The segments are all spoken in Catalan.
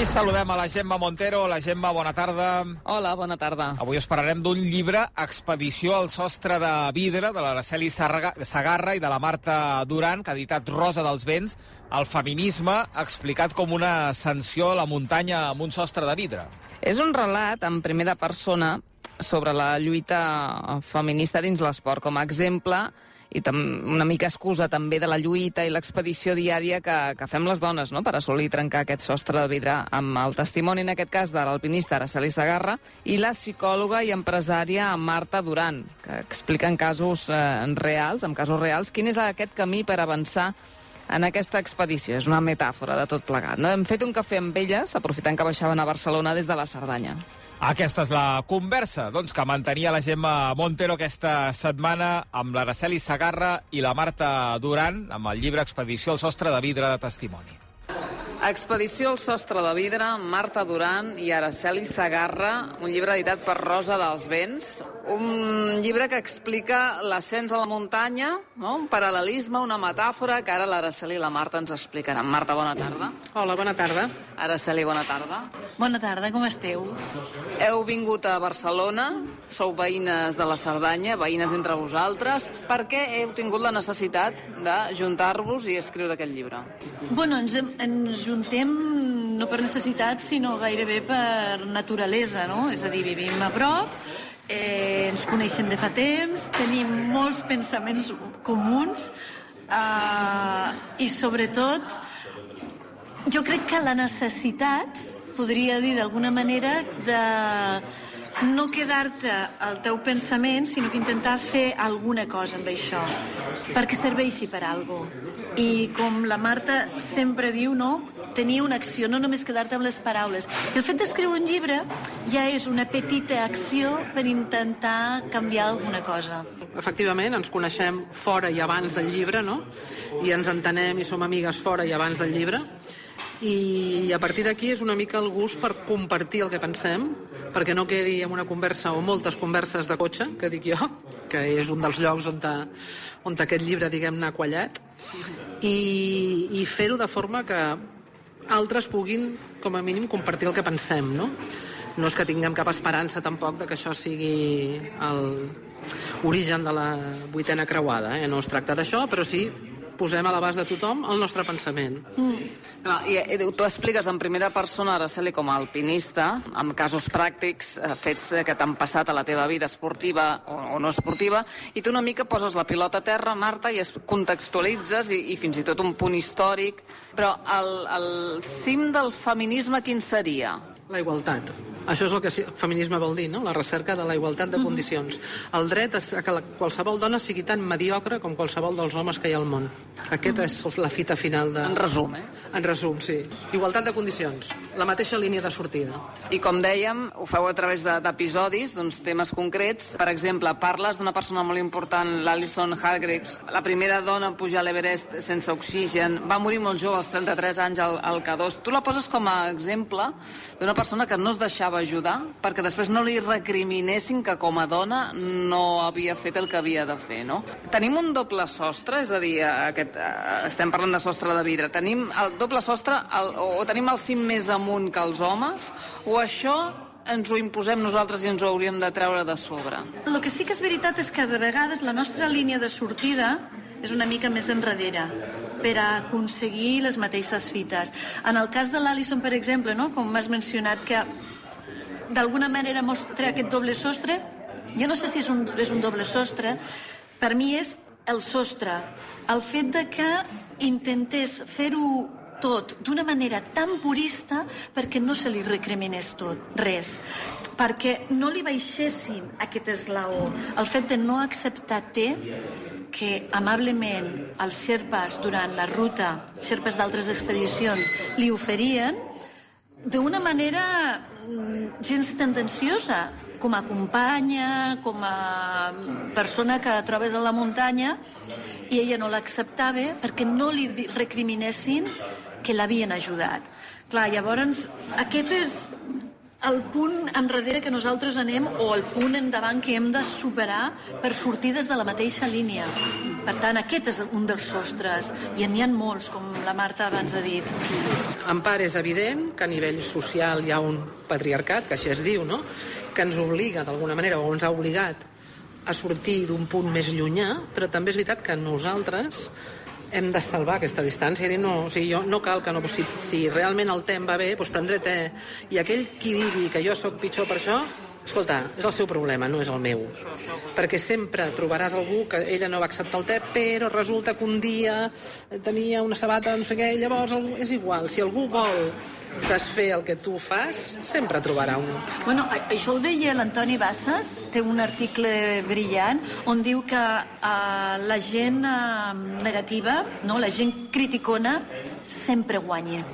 I saludem a la Gemma Montero. La Gemma, bona tarda. Hola, bona tarda. Avui us parlarem d'un llibre, Expedició al sostre de vidre, de l'Araceli Sagarra i de la Marta Duran, que ha editat Rosa dels Vents, el feminisme explicat com una ascensió a la muntanya amb un sostre de vidre. És un relat en primera persona sobre la lluita feminista dins l'esport. Com a exemple, i tam una mica excusa també de la lluita i l'expedició diària que, que fem les dones no? per assolir trencar aquest sostre de vidre amb el testimoni, en aquest cas, de l'alpinista Araceli Sagarra i la psicòloga i empresària Marta Duran, que explica en casos eh, reals, en casos reals, quin és aquest camí per avançar en aquesta expedició. És una metàfora de tot plegat. No? Hem fet un cafè amb elles, aprofitant que baixaven a Barcelona des de la Cerdanya. Aquesta és la conversa doncs, que mantenia la Gemma Montero aquesta setmana amb l'Araceli Sagarra i la Marta Duran amb el llibre Expedició al sostre de vidre de testimoni. Expedició al sostre de vidre, Marta Duran i Araceli Sagarra, un llibre editat per Rosa dels Vents, un llibre que explica l'ascens a la muntanya, no? un paral·lelisme, una metàfora que ara l'Araceli i la Marta ens explicaran. Marta, bona tarda. Hola, bona tarda. Araceli, bona tarda. Bona tarda, com esteu? Heu vingut a Barcelona, sou veïnes de la Cerdanya, veïnes entre vosaltres. Per què heu tingut la necessitat de juntar-vos i escriure aquest llibre? Bueno, ens, ens juntem no per necessitat, sinó gairebé per naturalesa, no? És a dir, vivim a prop, eh, ens coneixem de fa temps, tenim molts pensaments comuns eh, i sobretot jo crec que la necessitat, podria dir d'alguna manera, de no quedar-te al teu pensament, sinó que intentar fer alguna cosa amb això, perquè serveixi per algo. I com la Marta sempre diu, no? Tenir una acció, no només quedar-te amb les paraules. El fet d'escriure un llibre ja és una petita acció per intentar canviar alguna cosa. Efectivament, ens coneixem fora i abans del llibre, no? I ens entenem i som amigues fora i abans del llibre i a partir d'aquí és una mica el gust per compartir el que pensem perquè no quedi en una conversa o moltes converses de cotxe, que dic jo que és un dels llocs on, ta, on aquest llibre diguem-ne ha quallat i, i fer-ho de forma que altres puguin com a mínim compartir el que pensem no? no és que tinguem cap esperança tampoc de que això sigui el origen de la vuitena creuada eh? no es tracta d'això però sí posem a l'abast de tothom el nostre pensament. Mm. Clar, i, i tu expliques en primera persona, Araceli, com a alpinista, amb casos pràctics, eh, fets que t'han passat a la teva vida esportiva o, o no esportiva, i tu una mica poses la pilota a terra, Marta, i es contextualitzes, i, i fins i tot un punt històric, però el, el cim del feminisme quin seria? La igualtat. Això és el que feminisme vol dir, no? la recerca de la igualtat de mhm. condicions. El dret a que la, qualsevol dona sigui tan mediocre com qualsevol dels homes que hi ha al món. Aquesta és la fita final de... En resum, eh? En resum, sí. Igualtat de condicions. La mateixa línia de sortida. I com dèiem, ho feu a través d'episodis, d'uns temes concrets. Per exemple, parles d'una persona molt important, l'Alison Hargreaves, la primera dona a pujar a l'Everest sense oxigen, va morir molt jove, als 33 anys, al, al K2. Tu la poses com a exemple d'una persona que no es deixava ajudar perquè després no li recriminessin que com a dona no havia fet el que havia de fer, no? Tenim un doble sostre, és a dir, aquest, eh, estem parlant de sostre de vidre, tenim el doble sostre el, o tenim el cim més amunt que els homes o això ens ho imposem nosaltres i ens ho hauríem de treure de sobre. El que sí que és veritat és que de vegades la nostra línia de sortida és una mica més enrere per a aconseguir les mateixes fites. En el cas de l'Alison, per exemple, no? com m'has mencionat, que d'alguna manera mostra aquest doble sostre, jo no sé si és un, és un doble sostre, per mi és el sostre. El fet de que intentés fer-ho tot d'una manera tan purista perquè no se li recriminés tot, res perquè no li baixessin aquest esglaó. El fet de no acceptar té que amablement els xerpes durant la ruta, xerpes d'altres expedicions, li oferien d'una manera mm, gens tendenciosa, com a companya, com a persona que trobes a la muntanya, i ella no l'acceptava perquè no li recriminessin que l'havien ajudat. Clar, llavors, aquest és el punt enrere que nosaltres anem o el punt endavant que hem de superar per sortir des de la mateixa línia. Per tant, aquest és un dels sostres, i n'hi ha molts, com la Marta abans ha dit. En part és evident que a nivell social hi ha un patriarcat, que així es diu, no? que ens obliga d'alguna manera, o ens ha obligat a sortir d'un punt més llunyà, però també és veritat que nosaltres hem de salvar aquesta distància dir, no, o sigui, jo, no cal que no, si, si realment el te em va bé, doncs prendré te. I aquell qui digui que jo sóc pitjor per això, escolta, és el seu problema, no és el meu. Perquè sempre trobaràs algú que ella no va acceptar el te, però resulta que un dia tenia una sabata, no sé què, llavors és igual. Si algú vol desfer el que tu fas, sempre trobarà un. Bueno, això ho deia l'Antoni Bassas, té un article brillant, on diu que uh, la gent uh, negativa, no, la gent criticona, sempre guanya,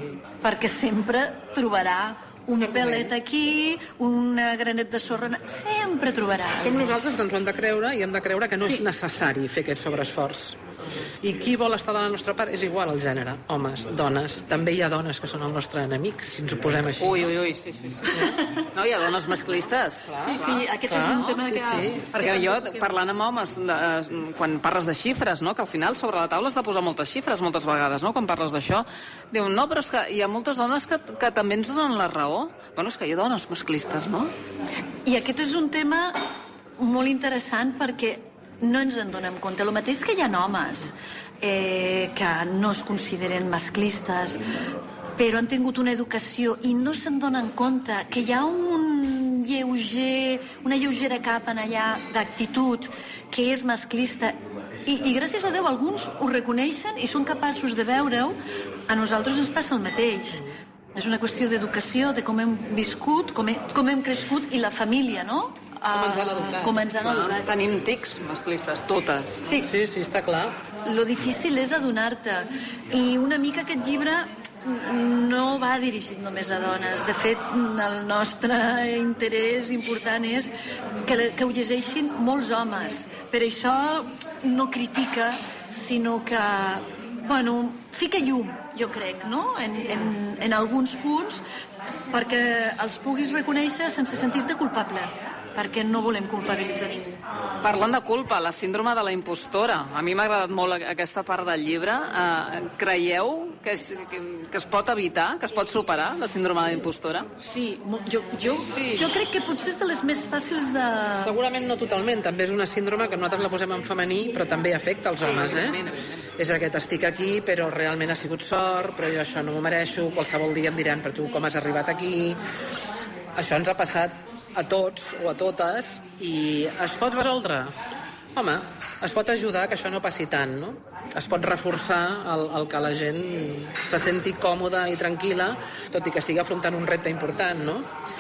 perquè sempre trobarà un pelet aquí, un granet de sorra... Sempre trobaràs. Som nosaltres que ens ho hem de creure i hem de creure que no sí. és necessari fer aquest sobreesforç. I qui vol estar de la nostra part és igual el gènere. Homes, dones. També hi ha dones que són el nostre enemic, si ens ho posem així. Ui, ui, ui, sí, sí. sí. No, hi ha dones masclistes. Clar, sí, sí, aquest clar. és un tema sí, que... Sí. Perquè jo, parlant amb homes, de, quan parles de xifres, no? que al final sobre la taula has de posar moltes xifres moltes vegades, no? quan parles d'això, diuen, no, però és que hi ha moltes dones que, que també ens donen la raó. Bueno, és que hi ha dones masclistes, no? I aquest és un tema molt interessant perquè no ens en donem compte. El mateix que hi ha homes eh, que no es consideren masclistes, però han tingut una educació i no se'n donen compte que hi ha un lleuger, una lleugera capa en allà d'actitud que és masclista i, i gràcies a Déu alguns ho reconeixen i són capaços de veure-ho a nosaltres ens passa el mateix és una qüestió d'educació, de com hem viscut, com, he, com hem crescut i la família, no? Com ens han educat. Com ens han educat. Tenim tics masclistes, totes. Sí. sí, sí, està clar. Lo difícil és adonar-te. I una mica aquest llibre no va dirigit només a dones. De fet, el nostre interès important és que, que ho llegeixin molts homes. Per això no critica, sinó que, bueno, fica llum, jo crec, no? En, en, en alguns punts, perquè els puguis reconèixer sense sentir-te culpable perquè no volem culpabilitzar ningú. Parlant de culpa, la síndrome de la impostora. A mi m'ha agradat molt aquesta part del llibre. Uh, creieu que es, que, que es pot evitar, que es pot superar la síndrome de la impostora? Sí, jo, jo, sí. jo crec que potser és de les més fàcils de... Segurament no totalment. També és una síndrome que nosaltres la posem en femení, però també afecta els homes, eh? És aquest, estic aquí, però realment ha sigut sort, però jo això no m'ho mereixo, qualsevol dia em diran, però tu com has arribat aquí? Això ens ha passat a tots o a totes i es pot resoldre? Home, es pot ajudar que això no passi tant, no? Es pot reforçar el, el que la gent se senti còmoda i tranquil·la, tot i que sigui afrontant un repte important, no?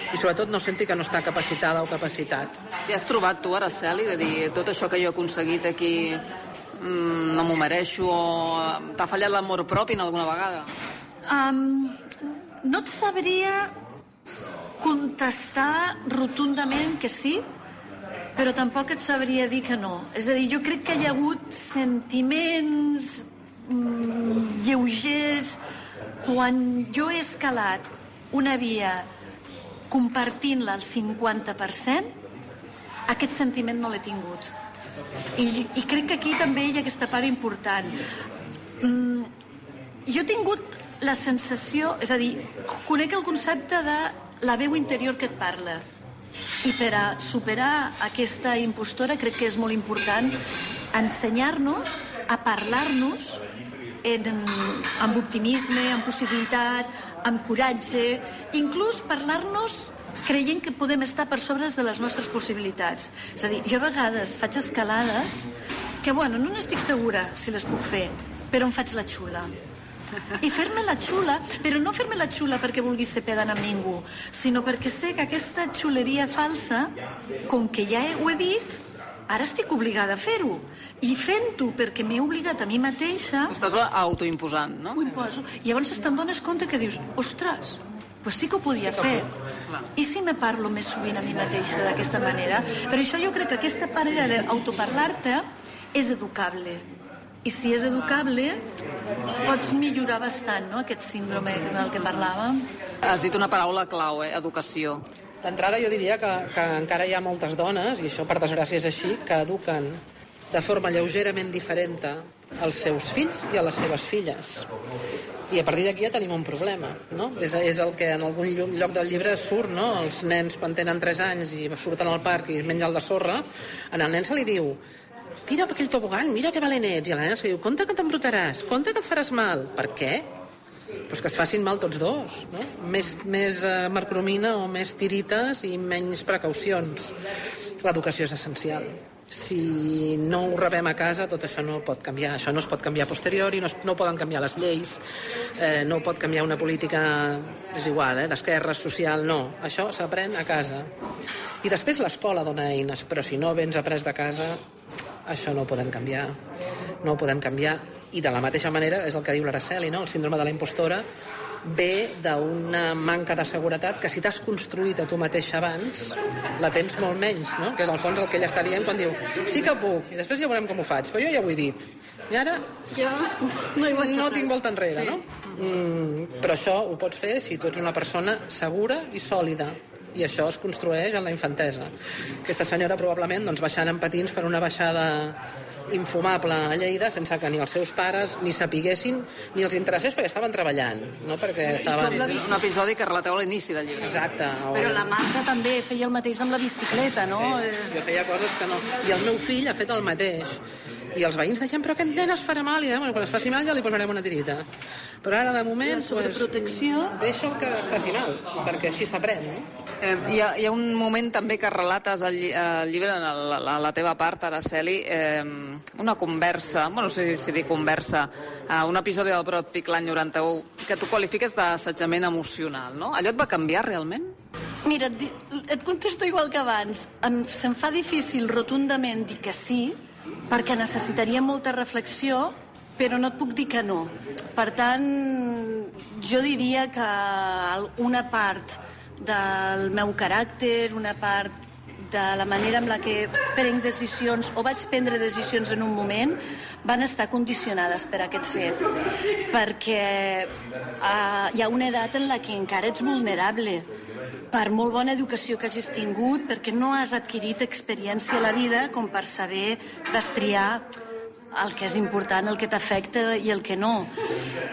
I sobretot no senti que no està capacitada o capacitat. I has trobat tu, Araceli, de dir tot això que jo he aconseguit aquí mmm, no m'ho mereixo o t'ha fallat l'amor propi en alguna vegada? Um, no et sabria contestar rotundament que sí, però tampoc et sabria dir que no. És a dir, jo crec que hi ha hagut sentiments mm, lleugers quan jo he escalat una via compartint-la al 50%, aquest sentiment no l'he tingut. I, I crec que aquí també hi ha aquesta part important. Mm, jo he tingut la sensació, és a dir, conec el concepte de la veu interior que et parla. I per a superar aquesta impostora crec que és molt important ensenyar-nos a parlar-nos amb optimisme, amb possibilitat, amb coratge, inclús parlar-nos creient que podem estar per sobre de les nostres possibilitats. És a dir, jo a vegades faig escalades que, bueno, no n'estic segura si les puc fer, però em faig la xula i fer-me la xula, però no fer-me la xula perquè vulgui ser pedant amb ningú, sinó perquè sé que aquesta xuleria falsa, com que ja ho he dit, ara estic obligada a fer-ho. I fent-ho perquè m'he obligat a mi mateixa... Estàs autoimposant, no? Ho imposo. I llavors te'n dones compte que dius, ostres, pues sí que ho podia sí fer. I si me parlo més sovint a mi mateixa d'aquesta manera? Per això jo crec que aquesta part d'autoparlar-te és educable i si és educable pots millorar bastant no? aquest síndrome del que parlàvem Has dit una paraula clau, eh? educació. D'entrada jo diria que, que encara hi ha moltes dones, i això per desgràcia és així, que eduquen de forma lleugerament diferent als seus fills i a les seves filles. I a partir d'aquí ja tenim un problema, no? És, és el que en algun lloc del llibre surt, no? Els nens, quan tenen 3 anys i surten al parc i mengen el de sorra, en el nen se li diu tira per aquell tobogan, mira que valent ets. I la nena se diu, compte que t'embrutaràs, compte que et faràs mal. Per què? Pues que es facin mal tots dos, no? Més, més uh, marcromina o més tirites i menys precaucions. L'educació és essencial si no ho rebem a casa, tot això no pot canviar. Això no es pot canviar a posteriori, no, es, no poden canviar les lleis, eh, no pot canviar una política, és igual, eh, d'esquerra, social, no. Això s'aprèn a casa. I després l'escola dona eines, però si no vens après de casa, això no ho podem canviar. No ho podem canviar. I de la mateixa manera, és el que diu l'Araceli, no? el síndrome de la impostora, ve d'una manca de seguretat que si t'has construït a tu mateix abans, la tens molt menys, no? Que és al fons el que ella està dient quan diu sí que puc, i després ja veurem com ho faig, però jo ja ho he dit. I ara ja no, hi no tinc volta enrere, sí. no? Mm, però això ho pots fer si tu ets una persona segura i sòlida i això es construeix en la infantesa. Aquesta senyora probablement doncs, baixant en patins per una baixada infumable a Lleida sense que ni els seus pares ni sapiguessin ni els interessés perquè estaven treballant no? perquè estaven... Un episodi que relateu a l'inici del llibre exacte o... però la Marta també feia el mateix amb la bicicleta no? Sí, és... jo feia coses que no i el meu fill ha fet el mateix i els veïns deien, però aquest nen es farà mal i bueno, quan es faci mal ja li posarem una tirita però ara de moment la sobreprotecció pues, deixa el que es faci mal perquè així s'aprèn no? Eh, hi, ha, hi ha un moment també que relates al, al llibre, en la, la, la teva part, Araceli, eh, una conversa, bueno, no sé si dir conversa, eh, un episodi del Broad Peak l'any 91, que tu qualifiques d'assetjament emocional, no? Allò et va canviar realment? Mira, et, et contesto igual que abans. Em, se'm fa difícil rotundament dir que sí, perquè necessitaria molta reflexió, però no et puc dir que no. Per tant, jo diria que una part del meu caràcter, una part de la manera amb la que prenc decisions o vaig prendre decisions en un moment van estar condicionades per aquest fet perquè uh, hi ha una edat en la que encara ets vulnerable per molt bona educació que hagis tingut perquè no has adquirit experiència a la vida com per saber destriar el que és important, el que t'afecta i el que no.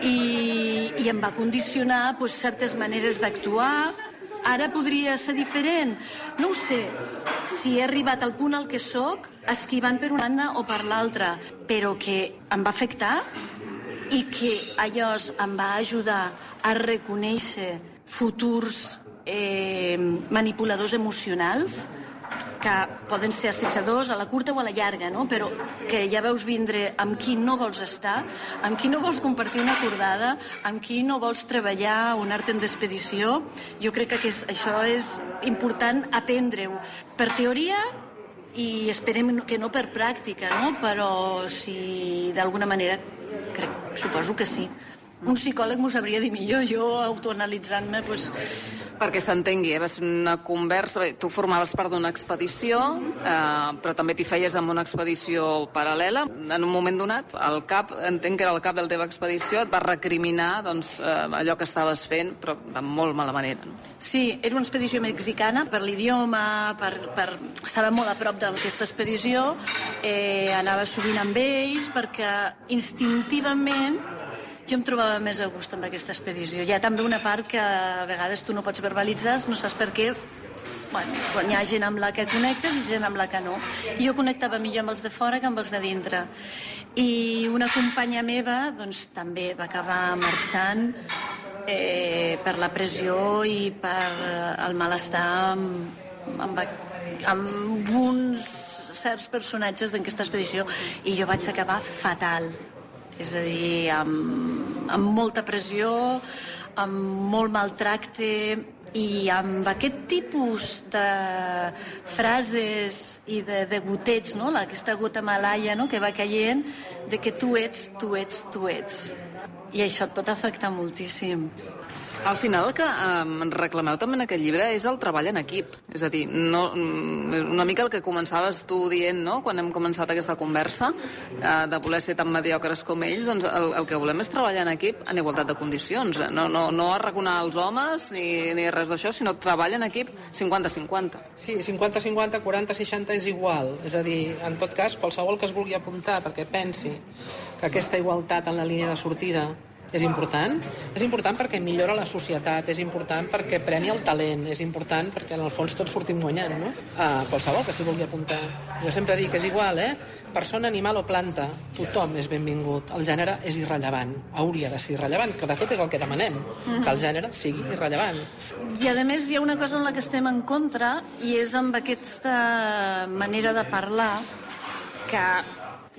I, i em va condicionar pues, certes maneres d'actuar, Ara podria ser diferent? No ho sé. Si he arribat al punt al que sóc, esquivant per una banda o per l'altra, però que em va afectar i que allò em va ajudar a reconèixer futurs eh, manipuladors emocionals, que poden ser assetjadors a la curta o a la llarga, no? però que ja veus vindre amb qui no vols estar, amb qui no vols compartir una acordada, amb qui no vols treballar un art en d'expedició. Jo crec que això és important aprendre-ho per teoria i esperem que no per pràctica, no? però si d'alguna manera crec, suposo que sí. Un psicòleg m'ho sabria dir millor, jo autoanalitzant-me doncs, perquè s'entengui, eh? va ser una conversa... Bé, tu formaves part d'una expedició, eh, però també t'hi feies amb una expedició paral·lela. En un moment donat, el cap, entenc que era el cap de la teva expedició, et va recriminar doncs, eh, allò que estaves fent, però de molt mala manera. No? Sí, era una expedició mexicana per l'idioma, per, per... estava molt a prop d'aquesta expedició, eh, anava sovint amb ells perquè instintivament jo em trobava més a gust amb aquesta expedició. Hi ha també una part que a vegades tu no pots verbalitzar, no saps per què, bueno, quan hi ha gent amb la que connectes i gent amb la que no. I jo connectava millor amb els de fora que amb els de dintre. I una companya meva doncs, també va acabar marxant eh, per la pressió i per el malestar amb, amb, amb uns certs personatges d'aquesta expedició i jo vaig acabar fatal és a dir, amb, amb molta pressió, amb molt maltracte i amb aquest tipus de frases i de, de gotets, no? aquesta gota malaia no? que va caient, de que tu ets, tu ets, tu ets. I això et pot afectar moltíssim. Al final el que eh, reclameu també en aquest llibre és el treball en equip. És a dir, no, mm, una mica el que començaves tu dient, no?, quan hem començat aquesta conversa, eh, de voler ser tan mediocres com ells, doncs el, el que volem és treballar en equip en igualtat de condicions. No, no, no arraconar els homes ni, ni res d'això, sinó treballar en equip 50-50. Sí, 50-50, 40-60 és igual. És a dir, en tot cas, qualsevol que es vulgui apuntar perquè pensi que aquesta igualtat en la línia de sortida és important. És important perquè millora la societat, és important perquè premia el talent, és important perquè en el fons tots sortim guanyant, no? A qualsevol que s'hi vulgui apuntar. Jo sempre dic que és igual, eh? Persona, animal o planta, tothom és benvingut. El gènere és irrellevant, hauria de ser irrellevant, que de fet és el que demanem, que el gènere sigui irrellevant. I a més hi ha una cosa en la que estem en contra i és amb aquesta manera de parlar que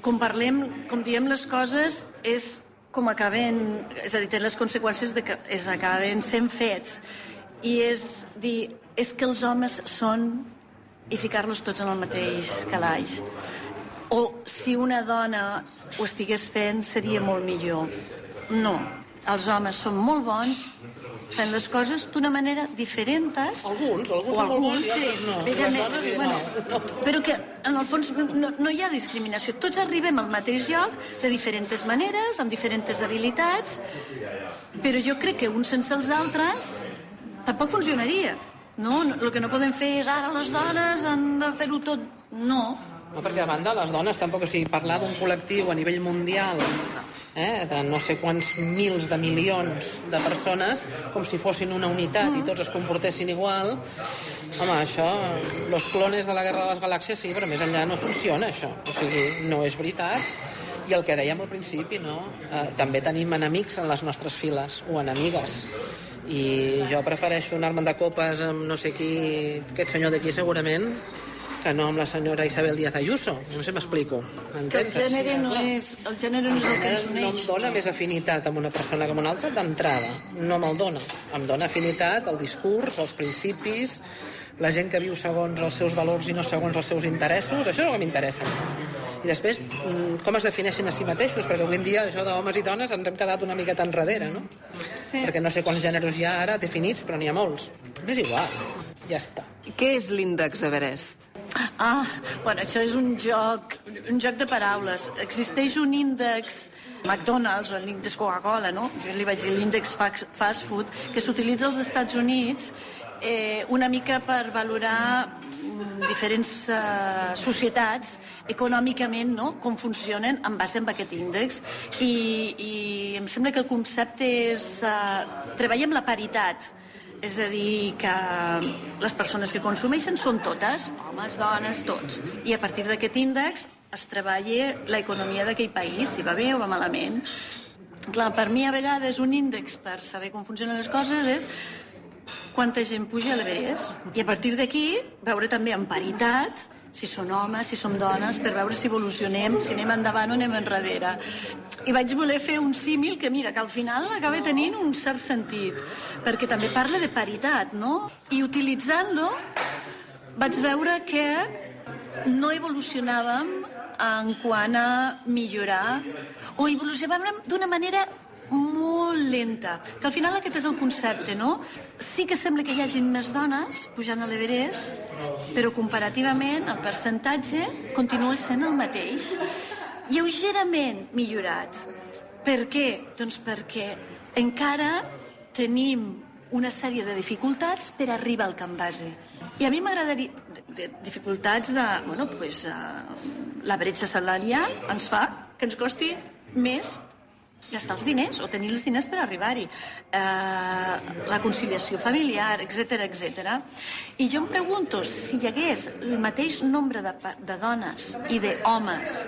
com parlem, com diem les coses, és com acaben, és a dir, té les conseqüències de que es acaben sent fets. I és dir, és que els homes són i ficar-los tots en el mateix calaix. O si una dona ho estigués fent seria molt millor. No, els homes són molt bons fent les coses d'una manera diferents. Alguns, alguns, o alguns, alguns sí. no. Dones, bueno, no. Però que, en el fons, no, no hi ha discriminació. Tots arribem al mateix lloc de diferents maneres, amb diferents habilitats, però jo crec que uns sense els altres tampoc funcionaria. No, no, el que no podem fer és ara les dones han de fer-ho tot. No, No, perquè a banda les dones tampoc, o sigui, parlar d'un col·lectiu a nivell mundial eh, de no sé quants mils de milions de persones com si fossin una unitat i tots es comportessin igual home, això, los clones de la Guerra de les Galàxies sí, però més enllà no funciona això, o sigui, no és veritat i el que dèiem al principi, no? Eh, també tenim enemics en les nostres files, o enemigues. I jo prefereixo anar-me'n de copes amb no sé qui, aquest senyor d'aquí segurament, que no amb la senyora Isabel Díaz Ayuso. No sé si m'explico. que el gènere no és, el gènere no és el que ens no em uneix. dona més afinitat amb una persona que amb una altra d'entrada. No me'l dona. Em dona afinitat el discurs, els principis, la gent que viu segons els seus valors i no segons els seus interessos. Això és el que m'interessa. I després, mm, com es defineixen a si mateixos, perquè avui en dia això d'homes i dones ens hem quedat una miqueta enrere, no? Sí. Perquè no sé quants gèneres hi ha ara definits, però n'hi ha molts. M'és igual, ja està. Què és l'índex Everest? Ah, bueno, això és un joc, un joc de paraules. Existeix un índex McDonald's o l'índex Coca-Cola, no? Jo li vaig dir l'índex fast food, que s'utilitza als Estats Units eh, una mica per valorar mm, diferents eh, societats econòmicament, no?, com funcionen en base a aquest índex. I, I em sembla que el concepte és... Eh, treballem la paritat, és a dir, que les persones que consumeixen són totes, homes, dones, tots. I a partir d'aquest índex es treballa l'economia d'aquell país, si va bé o va malament. Clar, per mi a vegades un índex per saber com funcionen les coses és quanta gent puja a l'Everest. I a partir d'aquí veure també en paritat si són homes, si som dones, per veure si evolucionem, si anem endavant o anem enrere. I vaig voler fer un símil que, mira, que al final acaba tenint un cert sentit, perquè també parla de paritat, no? I utilitzant-lo vaig veure que no evolucionàvem en quant a millorar, o evolucionàvem d'una manera molt lenta, que al final aquest és el concepte, no? Sí que sembla que hi hagin més dones pujant a l'Everest, però comparativament el percentatge continua sent el mateix, lleugerament millorat. Per què? Doncs perquè encara tenim una sèrie de dificultats per arribar al camp base. I a mi m'agradaria... Dificultats de... Bueno, pues, uh, la bretxa salarial ens fa que ens costi més gastar els diners o tenir els diners per arribar-hi. Eh, la conciliació familiar, etc etc. I jo em pregunto si hi hagués el mateix nombre de, de dones i d'homes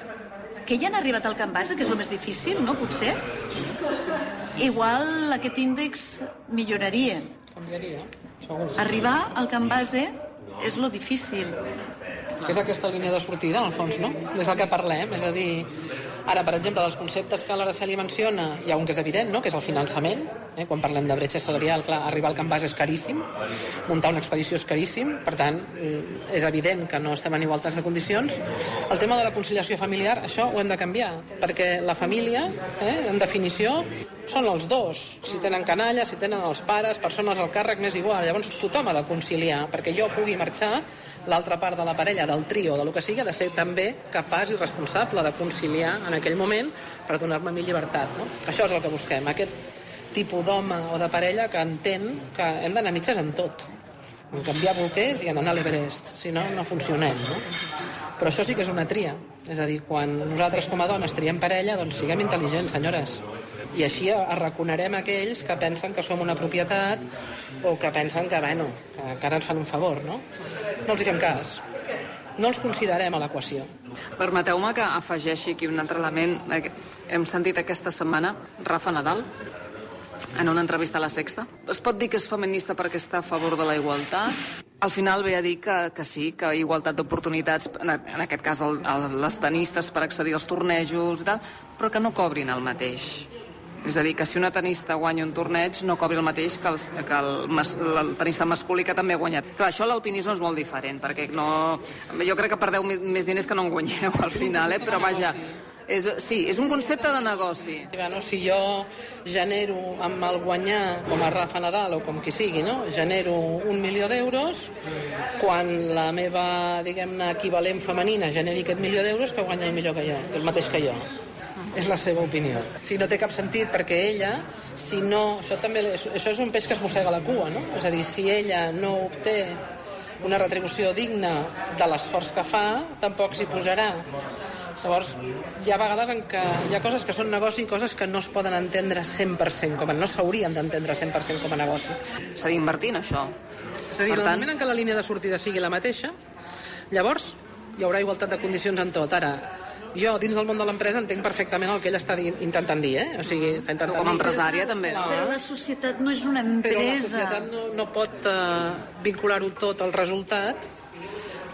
que ja han arribat al camp base, que és el més difícil, no? Potser. Igual aquest índex milloraria. Canviaria. Arribar al camp base és lo difícil. Que és aquesta línia de sortida, en el fons, no? És el que parlem, és a dir, Ara, per exemple, dels conceptes que l'Araceli menciona, hi ha un que és evident, no? que és el finançament. Eh? Quan parlem de bretxa salarial, clar, arribar al camp base és caríssim, muntar una expedició és caríssim, per tant, mm, és evident que no estem en igualtats de condicions. El tema de la conciliació familiar, això ho hem de canviar, perquè la família, eh, en definició, són els dos. Si tenen canalla, si tenen els pares, persones al càrrec, m'és igual. Llavors tothom ha de conciliar, perquè jo pugui marxar l'altra part de la parella, del trio, de lo que sigui, ha de ser també capaç i responsable de conciliar en aquell moment per donar-me mi llibertat. No? Això és el que busquem, aquest tipus d'home o de parella que entén que hem d'anar mitges en tot en canviar bolquers i en anar a l'Everest si no, no funcionem no? però això sí que és una tria és a dir, quan nosaltres com a dones triem parella doncs siguem intel·ligents, senyores i així arraconarem aquells que pensen que som una propietat o que pensen que, bueno, que ara ens fan un favor, no? No els hi fem cas. No els considerem a l'equació. Permeteu-me que afegeixi aquí un altre element. Hem sentit aquesta setmana Rafa Nadal en una entrevista a La Sexta. Es pot dir que és feminista perquè està a favor de la igualtat? Al final ve a dir que, que sí, que igualtat d'oportunitats, en, en aquest cas el, el, les tenistes per accedir als tornejos i tal, però que no cobrin el mateix. És a dir, que si una tenista guanya un torneig no cobri el mateix que, els, que el, mas, el tenista masculí que també ha guanyat. Clar, això l'alpinisme és molt diferent, perquè no... Jo crec que perdeu més diners que no en guanyeu al final, eh? però vaja, és, sí, és un concepte de negoci. Bueno, si jo genero amb el guanyar, com a Rafa Nadal o com qui sigui, no? genero un milió d'euros, quan la meva, diguem-ne, equivalent femenina generi aquest milió d'euros, que guanya millor que jo, el mateix que jo és la seva opinió. Si no té cap sentit perquè ella, si no... Això, també, això és un peix que es mossega la cua, no? És a dir, si ella no obté una retribució digna de l'esforç que fa, tampoc s'hi posarà. Llavors, hi ha vegades en què hi ha coses que són negoci i coses que no es poden entendre 100% com a... no s'haurien d'entendre 100% com a negoci. S'ha d'invertir en això. És a dir, per el tant... moment en què la línia de sortida sigui la mateixa, llavors hi haurà igualtat de condicions en tot. Ara, jo, dins del món de l'empresa, entenc perfectament el que ell està intentant dir, eh? O sigui, està intentant Com a empresària, també. No? Però la societat no és una empresa. Però la societat no, no pot uh, vincular-ho tot al resultat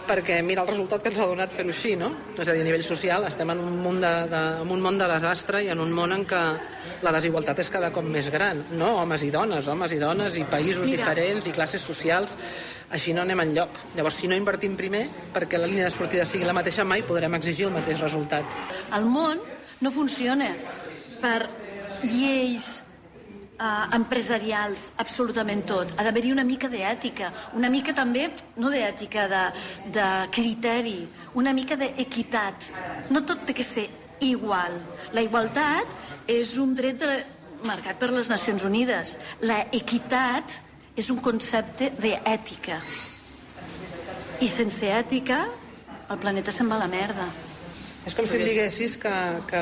perquè mira el resultat que ens ha donat fer-ho així, no? És a dir, a nivell social estem en un, món de, de, en un món de desastre i en un món en què la desigualtat és cada cop més gran, no? Homes i dones, homes i dones, i països mira. diferents, i classes socials així no anem en lloc. Llavors, si no invertim primer, perquè la línia de sortida sigui la mateixa, mai podrem exigir el mateix resultat. El món no funciona per lleis uh, empresarials, absolutament tot. Ha d'haver-hi una mica d'ètica, una mica també, no d'ètica, de, de criteri, una mica d'equitat. No tot té que ser igual. La igualtat és un dret de, marcat per les Nacions Unides. La equitat és un concepte d'ètica. I sense ètica, el planeta se'n va a la merda. És com si em diguessis que, que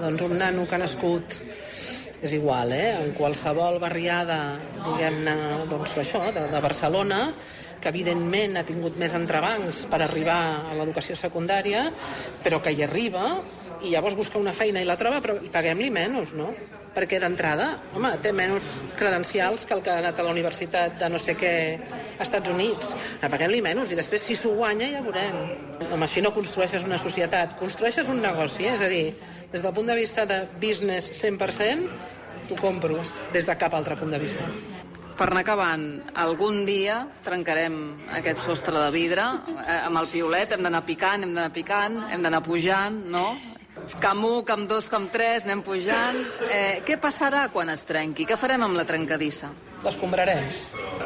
doncs, un nano que ha nascut és igual, eh? en qualsevol barriada, diguem-ne, doncs això, de, de Barcelona, que evidentment ha tingut més entrebancs per arribar a l'educació secundària, però que hi arriba i llavors busca una feina i la troba, però paguem-li menys, no? perquè d'entrada, home, té menys credencials que el que ha anat a la universitat de no sé què als Estats Units. Paguem-li menys i després si s'ho guanya ja veurem. Home, si no construeixes una societat, construeixes un negoci, eh? és a dir, des del punt de vista de business 100%, t'ho compro, des de cap altre punt de vista. Per anar acabant, algun dia trencarem aquest sostre de vidre eh, amb el piolet, hem d'anar picant, hem d'anar picant, hem d'anar pujant, no? Camp 1, Camp 2, Camp 3, anem pujant. Eh, què passarà quan es trenqui? Què farem amb la trencadissa? L'escombrarem.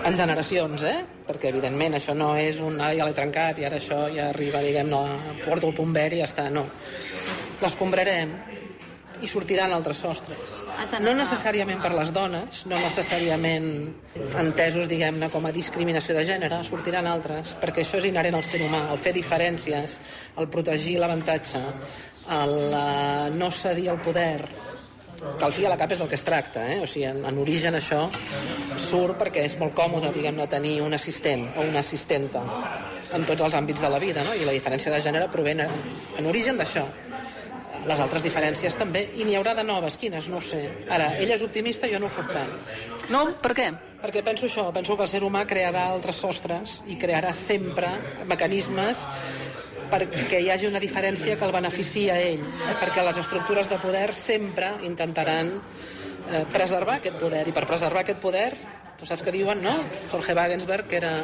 En generacions, eh? Perquè, evidentment, això no és un... Ah, ja l'he trencat i ara això ja arriba, diguem, no, porto el punt verd i ja està. No. L'escombrarem i sortiran altres sostres. No necessàriament per les dones, no necessàriament entesos, diguem-ne, com a discriminació de gènere, sortiran altres, perquè això és inherent al ser humà, el fer diferències, el protegir l'avantatge, el uh, no cedir el poder que al fi a la cap és el que es tracta, eh? o sigui, en, en origen això surt perquè és molt còmode, diguem-ne, tenir un assistent o una assistenta en tots els àmbits de la vida, no? i la diferència de gènere proven en, en origen d'això. Les altres diferències també, i n'hi haurà de noves, quines? No ho sé. Ara, ella és optimista, jo no ho soc tant. No? Per què? Perquè penso això, penso que el ser humà crearà altres sostres i crearà sempre mecanismes perquè hi hagi una diferència que el beneficia a ell, eh? perquè les estructures de poder sempre intentaran eh, preservar aquest poder, i per preservar aquest poder tu saps que diuen, no? Jorge Wagensberg, que era,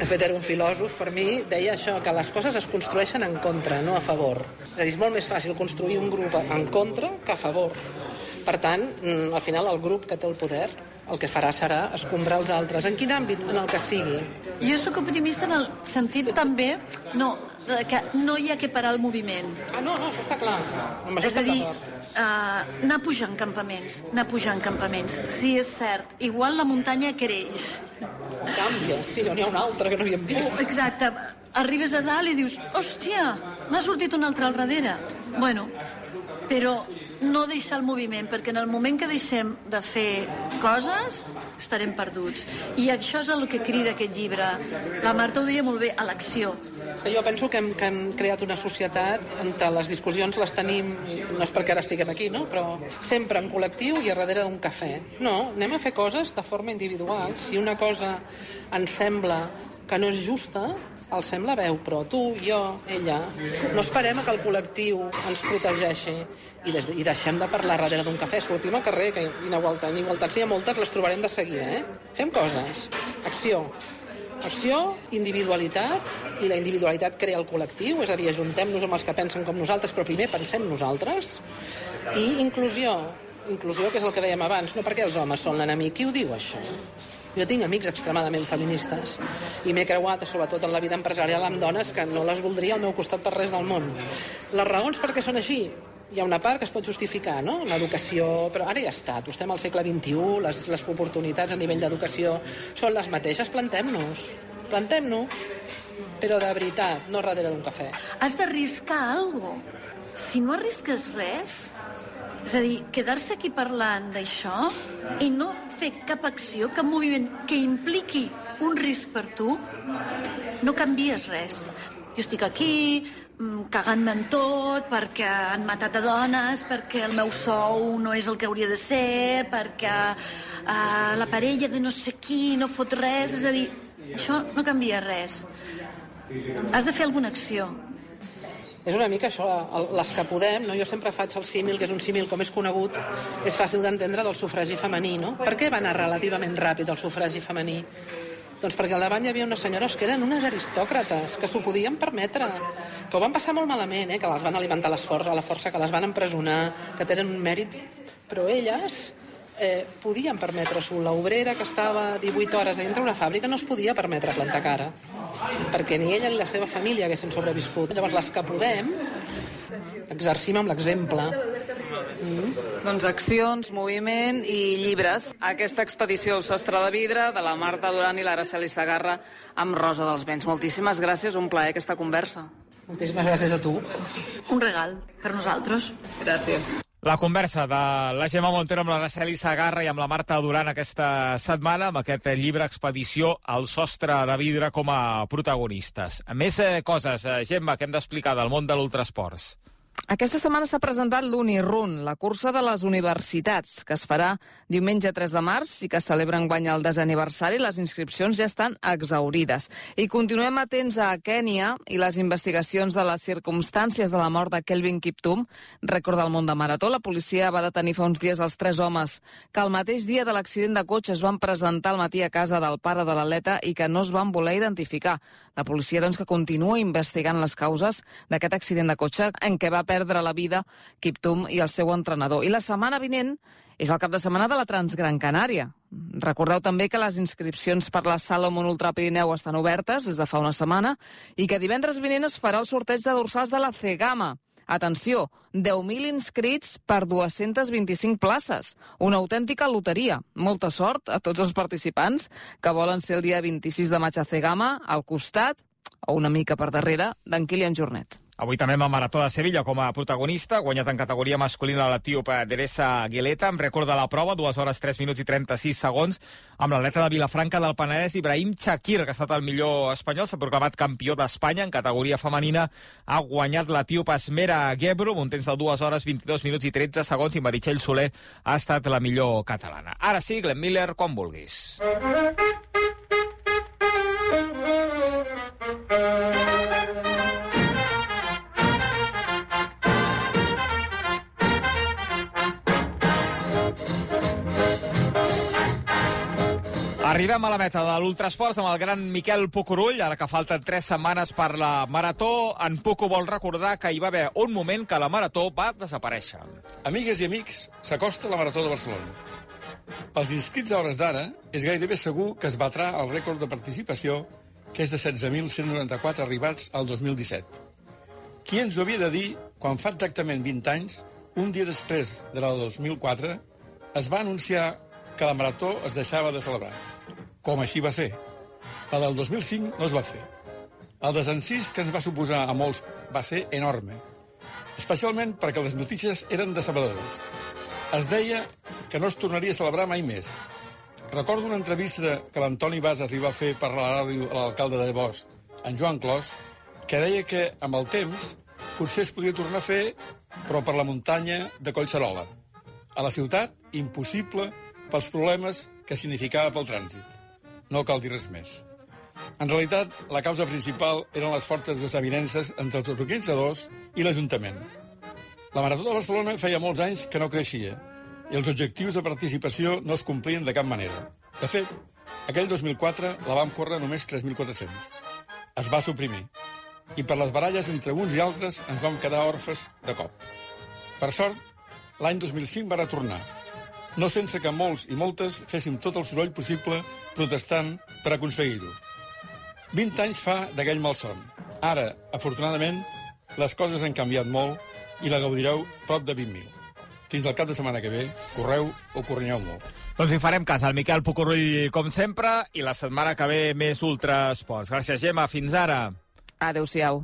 de fet era un filòsof, per mi deia això, que les coses es construeixen en contra, no a favor. És molt més fàcil construir un grup en contra que a favor. Per tant, mm, al final el grup que té el poder el que farà serà escombrar els altres. En quin àmbit? En el que sigui. Jo sóc optimista en el sentit també no, que no hi ha que parar el moviment. Ah, no, no, això està clar. Amb això És a dir, uh, anar pujant campaments, anar pujant campaments. Sí, és cert. Igual la muntanya creix. Canvia, sí, on hi ha un altre que no havíem vist. Exacte. Arribes a dalt i dius, hòstia, n'ha sortit un altre al darrere. Bueno, però no deixar el moviment, perquè en el moment que deixem de fer coses estarem perduts. I això és el que crida aquest llibre. La Marta ho deia molt bé, a l'acció. Jo penso que hem, que hem creat una societat on les discussions les tenim, no és perquè ara estiguem aquí, no? però sempre en col·lectiu i a darrere d'un cafè. No, anem a fer coses de forma individual. Si una cosa ens sembla que no és justa, el sembla veu, però tu, jo, ella, no esperem a que el col·lectiu ens protegeixi i, des, i deixem de parlar darrere d'un cafè. Sortim al carrer, que igualtat, igualtats n'hi ha moltes, les trobarem de seguida, eh? Fem coses. Acció. Acció, individualitat, i la individualitat crea el col·lectiu, és a dir, ajuntem-nos amb els que pensen com nosaltres, però primer pensem nosaltres. I inclusió, inclusió, que és el que dèiem abans, no perquè els homes són l'enemic. Qui ho diu, això? Jo tinc amics extremadament feministes i m'he creuat, sobretot en la vida empresarial, amb dones que no les voldria al meu costat per res del món. Les raons per què són així? Hi ha una part que es pot justificar, no? L'educació, però ara ja està, estem al segle XXI, les, les oportunitats a nivell d'educació són les mateixes, plantem-nos, plantem-nos, però de veritat, no darrere d'un cafè. Has d'arriscar alguna cosa. Si no arrisques res, és a dir, quedar-se aquí parlant d'això i no fer cap acció, cap moviment que impliqui un risc per tu, no canvies res. Jo estic aquí, mm, cagant-me en tot, perquè han matat a dones, perquè el meu sou no és el que hauria de ser, perquè uh, la parella de no sé qui no fot res, és a dir, això no canvia res. Has de fer alguna acció. És una mica això, les que podem, no? jo sempre faig el símil, que és un símil com és conegut, és fàcil d'entendre del sufragi femení, no? Per què va anar relativament ràpid el sufragi femení? Doncs perquè al davant hi havia unes senyores que eren unes aristòcrates, que s'ho podien permetre, que ho van passar molt malament, eh? que les van alimentar a la força, que les van empresonar, que tenen un mèrit... Però elles eh, podien permetre-s'ho. L'obrera que estava 18 hores a dintre una fàbrica no es podia permetre plantar cara, perquè ni ella ni la seva família haguessin sobreviscut. Llavors, les que podem, exercim amb l'exemple. Doncs accions, moviment i llibres. Aquesta expedició al sostre de vidre de la Marta Duran i l'Araceli Sagarra amb Rosa dels Vents. Moltíssimes gràcies, un plaer aquesta conversa. Moltíssimes gràcies a tu. Un regal per nosaltres. Gràcies. La conversa de la Gemma Montero amb l'Araceli Sagarra i amb la Marta Duran aquesta setmana amb aquest llibre Expedició al sostre de vidre com a protagonistes. Més eh, coses, eh, Gemma, que hem d'explicar del món de l'ultrasports. Aquesta setmana s'ha presentat l'Unirun, la cursa de les universitats, que es farà diumenge 3 de març i que celebra enguany el desaniversari. Les inscripcions ja estan exaurides. I continuem atents a Kènia i les investigacions de les circumstàncies de la mort de Kelvin Kiptum, rècord del món de marató. La policia va detenir fa uns dies els tres homes que el mateix dia de l'accident de cotxe es van presentar al matí a casa del pare de l'atleta i que no es van voler identificar. La policia, doncs, que continua investigant les causes d'aquest accident de cotxe en què va perdre la vida Kiptum i el seu entrenador. I la setmana vinent és el cap de setmana de la Transgran Canària. Recordeu també que les inscripcions per la Salomon Ultra Pirineu estan obertes des de fa una setmana i que divendres vinent es farà el sorteig de dorsals de la Cegama. Atenció, 10.000 inscrits per 225 places. Una autèntica loteria. Molta sort a tots els participants que volen ser el dia 26 de maig a Cegama, al costat, o una mica per darrere, d'en Kilian Jornet. Avui també amb el Marató de Sevilla com a protagonista, guanyat en categoria masculina l'etíope Teresa Guileta, amb rècord de la prova, 2 hores 3 minuts i 36 segons, amb l'atleta de Vilafranca del Penedès, Ibrahim Chakir, que ha estat el millor espanyol, s'ha proclamat campió d'Espanya en categoria femenina, ha guanyat l'etíope Esmera Gebro, un temps de 2 hores 22 minuts i 13 segons, i Meritxell Soler ha estat la millor catalana. Ara sí, Glenn Miller, quan vulguis. Arribem a la meta de l'Ultrasports amb el gran Miquel Pucurull, ara que falten tres setmanes per la Marató. En Pucu vol recordar que hi va haver un moment que la Marató va desaparèixer. Amigues i amics, s'acosta la Marató de Barcelona. Pels inscrits a hores d'ara, és gairebé segur que es batrà el rècord de participació, que és de 16.194 arribats al 2017. Qui ens ho havia de dir quan fa exactament 20 anys, un dia després de la 2004, es va anunciar que la Marató es deixava de celebrar. Com així va ser. La del 2005 no es va fer. El desencís que ens va suposar a molts va ser enorme, especialment perquè les notícies eren decebedores. Es deia que no es tornaria a celebrar mai més. Recordo una entrevista que l'Antoni Bas arriba a fer per la ràdio a l'alcalde de Bosch, en Joan Clos, que deia que, amb el temps, potser es podia tornar a fer, però per la muntanya de Collserola. A la ciutat, impossible pels problemes que significava pel trànsit. No cal dir res més. En realitat, la causa principal eren les fortes desavinences entre els organitzadors i l'Ajuntament. La Marató de Barcelona feia molts anys que no creixia i els objectius de participació no es complien de cap manera. De fet, aquell 2004 la vam córrer només 3.400. Es va suprimir. I per les baralles entre uns i altres ens vam quedar orfes de cop. Per sort, l'any 2005 va retornar, no sense que molts i moltes féssim tot el soroll possible protestant per aconseguir-ho. 20 anys fa d'aquell malson. Ara, afortunadament, les coses han canviat molt i la gaudireu prop de 20.000. Fins al cap de setmana que ve, correu o corrinyeu molt. Doncs hi farem cas al Miquel Pucurull, com sempre, i la setmana que ve més Ultrasports. Gràcies, Gemma. Fins ara. Adéu-siau.